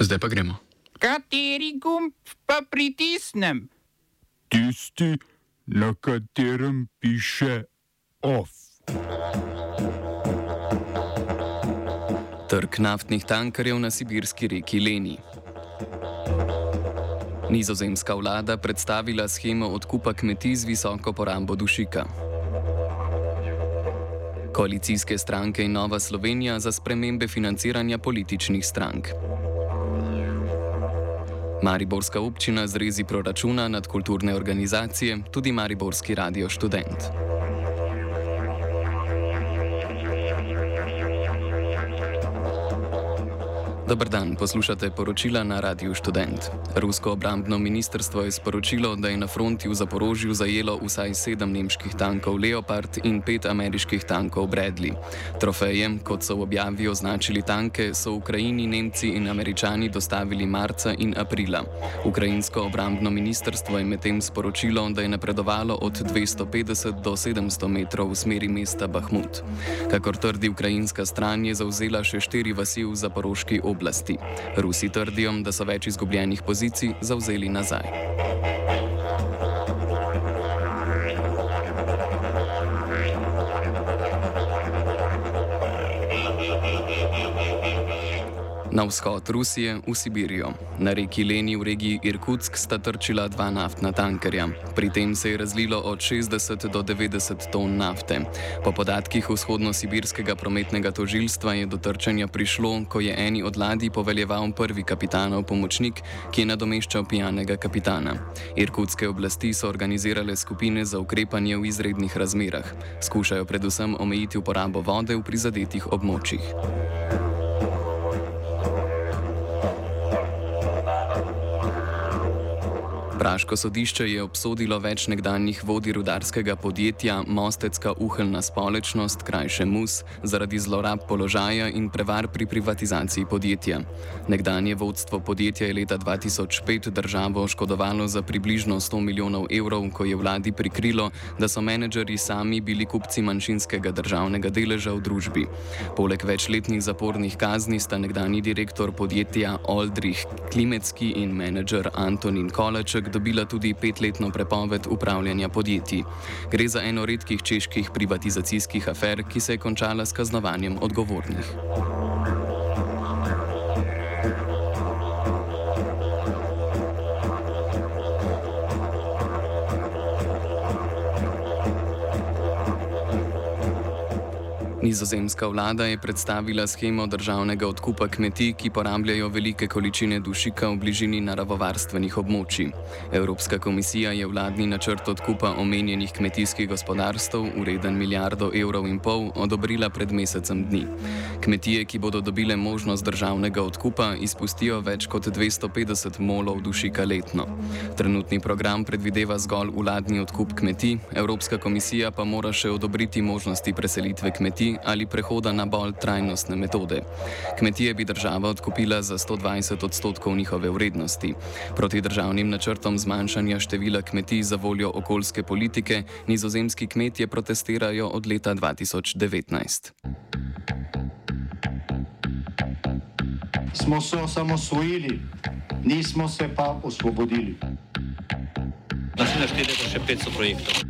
Zdaj pa gremo. Kateri gumb pa pritisnem? Tisti, na katerem piše OF. Trg naftnih tankerjev na sibirski reki Leni. Nizozemska vlada predstavila schemo odkupa kmetij z visoko porabo dušika. Koalicijske stranke in Nova Slovenija za spremembe financiranja političnih strank. Mariborska občina zrezi proračuna nad kulturne organizacije, tudi Mariborski radio študent. Dobr dan, poslušate poročila na Radiu Student. Rusko obrambno ministrstvo je sporočilo, da je na fronti v Zaporožju zajelo vsaj sedem nemških tankov Leopard in pet ameriških tankov Bradley. Trofeje, kot so v objavi označili tanke, so Ukrajini, Nemci in Američani dostavili marca in aprila. Ukrajinsko obrambno ministrstvo je medtem sporočilo, da je napredovalo od 250 do 700 metrov v smeri mesta Bahmut. Kakor trdi ukrajinska stran, je zauzela še štiri vasi v Zaporožki oblasti oblasti. Rusi trdijo, da so več izgubljenih pozicij zauzeli nazaj. Na vzhod Rusije, v Sibirijo. Na reki Leni v regiji Irkutsk sta trčila dva naftna tankerja. Pri tem se je razlilo od 60 do 90 ton nafte. Po podatkih vzhodno-sibirskega prometnega tožilstva je do trčanja prišlo, ko je eni od ladij poveljeval prvi kapitanov pomočnik, ki je nadomeščal pijanega kapitana. Irkutske oblasti so organizirale skupine za ukrepanje v izrednih razmerah. Skušajo predvsem omejiti uporabo vode v prizadetih območjih. Praško sodišče je obsodilo več nekdanjih vodij rudarskega podjetja Mostecka uheljna společnost, krajše MUS, zaradi zlorab položaja in prevar pri privatizaciji podjetja. Nekdanje vodstvo podjetja je leta 2005 državo oškodovalo za približno 100 milijonov evrov, ko je vladi prikrilo, da so menedžeri sami bili kupci manjšinskega državnega deleža v družbi. Poleg večletnih zapornih kazni sta nekdani direktor podjetja Oldrich Klimecki in menedžer Antonin Koleček dobila tudi petletno prepoved upravljanja podjetij. Gre za eno redkih čeških privatizacijskih afer, ki se je končala s kaznovanjem odgovornih. Nizozemska vlada je predstavila schemo državnega odkupa kmetij, ki porabljajo velike količine dušika v bližini naravovarstvenih območij. Evropska komisija je vladni načrt odkupa omenjenih kmetijskih gospodarstv, ureden milijardo evrov in pol, odobrila pred mesecem dni. Kmetije, ki bodo dobile možnost državnega odkupa, izpustijo več kot 250 molov dušika letno. Trenutni program predvideva zgolj vladni odkup kmetij, Evropska komisija pa mora še odobriti možnosti preselitve kmetij ali prehoda na bolj trajnostne metode. Kmetije bi država odkupila za 120 odstotkov njihove vrednosti. Proti državnim načrtom zmanjšanja števila kmetij za voljo okoljske politike nizozemski kmetje protestirajo od leta 2019. Smo se osamosvojili, nismo se pa osvobodili. Naslednje število še 500 projektov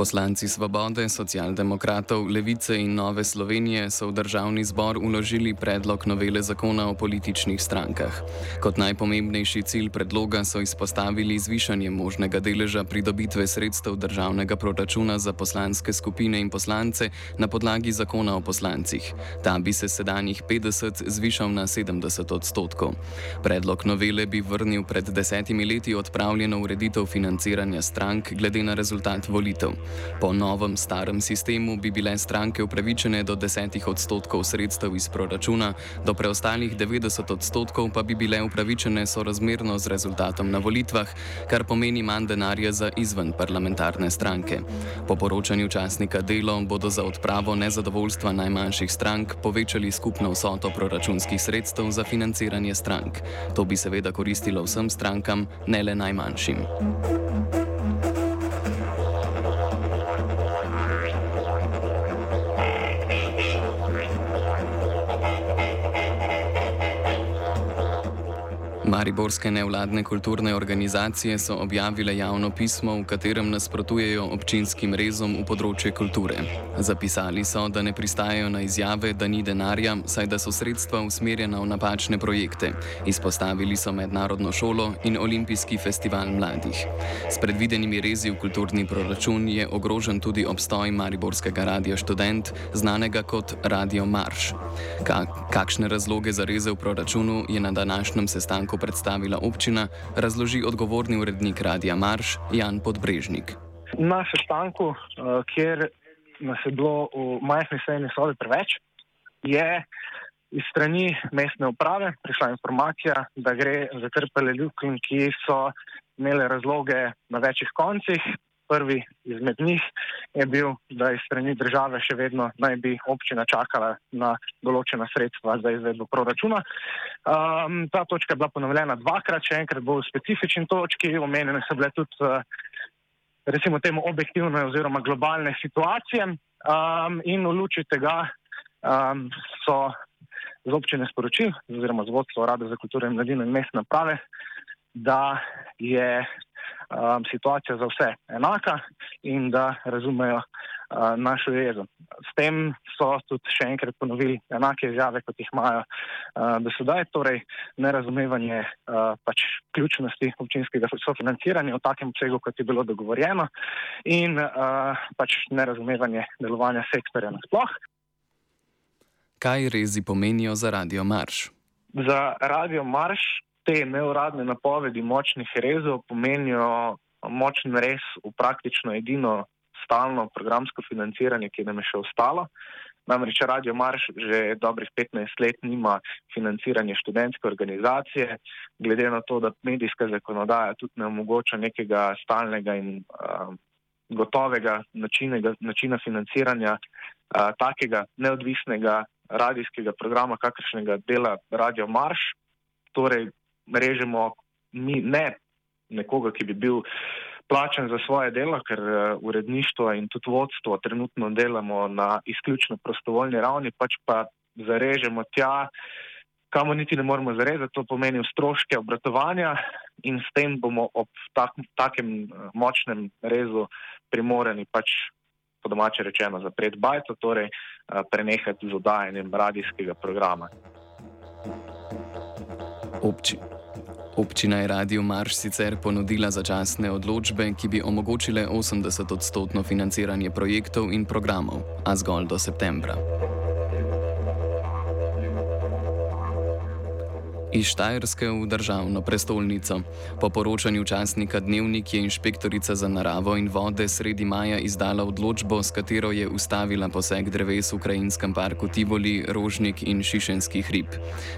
Poslanci Svobode, socialdemokratov, Levice in Nove Slovenije so v državni zbor uložili predlog novele zakona o političnih strankah. Kot najpomembnejši cilj predloga so izpostavili zvišanje možnega deleža pridobitve sredstev državnega proračuna za poslanske skupine in poslance na podlagi zakona o poslancih. Ta bi se sedanjih 50 zvišal na 70 odstotkov. Predlog novele bi vrnil pred desetimi leti odpravljeno ureditev financiranja strank glede na rezultat volitev. Po novem starem sistemu bi bile stranke upravičene do 10 odstotkov sredstev iz proračuna, do preostalih 90 odstotkov pa bi bile upravičene sorazmerno z rezultatom na volitvah, kar pomeni manj denarja za izven parlamentarne stranke. Po poročanju časnika Delo bodo za odpravo nezadovoljstva najmanjših strank povečali skupno vsoto proračunskih sredstev za financiranje strank. To bi seveda koristilo vsem strankam, ne le najmanjšim. Mariborske nevladne kulturne organizacije so objavile javno pismo, v katerem nasprotujejo občinskim rezom v področje kulture. Zapisali so, da ne pristajajo na izjave, da ni denarja, saj da so sredstva usmerjena v napačne projekte. Izpostavili so mednarodno šolo in olimpijski festival mladih. S predvidenimi rezi v kulturni proračun je ogrožen tudi obstoj Mariborskega radia študent, znanega kot Radio Marš. Ka kakšne razloge za reze v proračunu je na današnjem sestanku predstavila občina, razloži odgovorni urednik Radia Marš Jan Podbrežnik. Na sestanku, eh, kjer nas je bilo v majhni sejni sobi preveč, je iz strani mestne uprave prišla informacija, da gre za trpele ljubljen, ki so imele razloge na večjih koncih, prvi izmed njih je bil, da iz strani države še vedno naj bi občina čakala na določena sredstva za izvedbo proračuna. Um, ta točka je bila ponovljena dvakrat, še enkrat bolj v specifični točki, omenjene so bile tudi, uh, recimo temu, objektivne oziroma globalne situacije um, in v luči tega um, so z občine sporočili, oziroma z vodstvo Rada za kulturo in mladino in mestne prave, da je um, situacija za vse enaka in da razumejo uh, našo jezo. S tem so tudi še enkrat ponovili enake izjave, kot jih imajo uh, do sedaj, torej nerazumevanje uh, pač ključnosti občinskega sofinanciranja v takem obsegu, kot je bilo dogovorjeno in uh, pač nerazumevanje delovanja sektorja nasploh. Kaj rezi pomenijo za Radio Marš? Za Radio Marš te neuradne napovedi močnih rezov pomenijo močen res v praktično edino stalno programsko financiranje, ki nam je še ostalo. Namreč Radio Marš že dobrih 15 let nima financiranja študentske organizacije, glede na to, da medijska zakonodaja tudi ne omogoča nekega stalnega in uh, gotovega načinega, načina financiranja uh, takega neodvisnega radijskega programa, kakršnega dela Radio Marš. Torej, režemo mi ne nekoga, ki bi bil plačen za svoje delo, ker uh, uredništvo in tudi vodstvo trenutno delamo na izključno prostovoljni ravni, pač pa zarežemo tja, kamo niti ne moremo zarezati, to pomeni stroške obratovanja in s tem bomo ob tak, takem uh, močnem rezu primorani pač po domače rečeno zapreti bajto, torej uh, prenehati z oddajanjem radijskega programa. Občina. Občina je Radio Marš sicer ponudila začasne odločbe, ki bi omogočile 80-odstotno financiranje projektov in programov, a zgolj do septembra. Iz Štajerske v državno prestolnico. Po poročanju časnika Dnevnik je inšpektorica za naravo in vode sredi maja izdala odločbo, s katero je ustavila poseg dreves v krajinskem parku Tivoli, Rožnik in Šišenski hrib.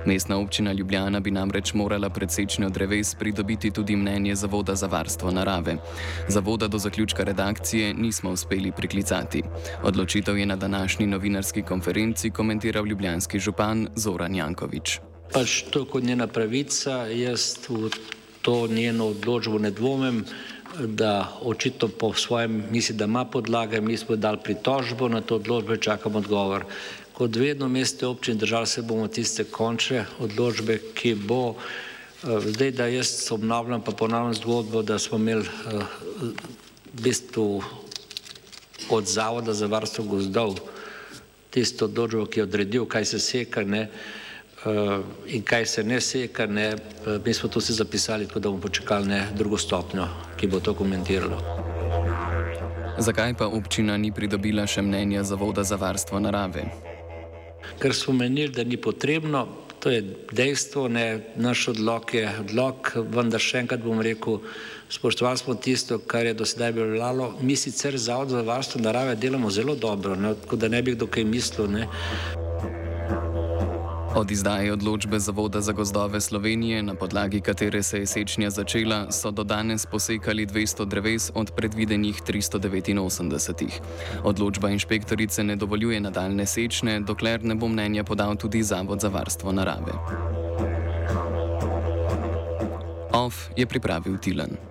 Mestna občina Ljubljana bi namreč morala predsečnjo dreves pridobiti tudi mnenje Zavoda za varstvo narave. Zavoda do zaključka redakcije nismo uspeli priklicati. Odločitev je na današnji novinarski konferenci komentiral ljubljanski župan Zoran Jankovič pač to kot njena pravica, jaz v to njeno odločbo ne dvomim, da očitno po svojem misli, da ima podlage, mi smo dali pritožbo na to odločbo in čakamo odgovor. Kot vedno meste občine držali se bomo tiste končne odločbe, ki bo eh, zdaj, da jaz obnavljam pa ponavljam zgodbo, da smo imeli eh, v bistvu od Zavoda za varstvo gozdov tisto odločbo, ki je odredil, kaj se seka, ne, in kaj se ne seka, ne, eh, mi smo to vse zapisali, tako da bomo počakali ne drugo stopnjo, ki bo to komentiralo. Zakaj pa občina ni pridobila še mnenja Zavoda za varstvo narave? Ker smo menili, da ni potrebno, To je dejstvo, ne, naš odlok je odlok, vendar še enkrat bom rekel, spoštovali smo tisto, kar je do sedaj bilo veljalo. Mi sicer Zavod za varstvo narave delamo zelo dobro, ne, tako da ne bi kdo kaj mislil. Ne. Od izdaje odločbe Zavoda za gozdove Slovenije, na podlagi katere se je sečnja začela, so do danes posekali 200 dreves od predvidenih 389. Odločba inšpektorice ne dovoljuje nadaljne sečne, dokler ne bo mnenja podal tudi Zavod za varstvo narave. OF je pripravil Tilen.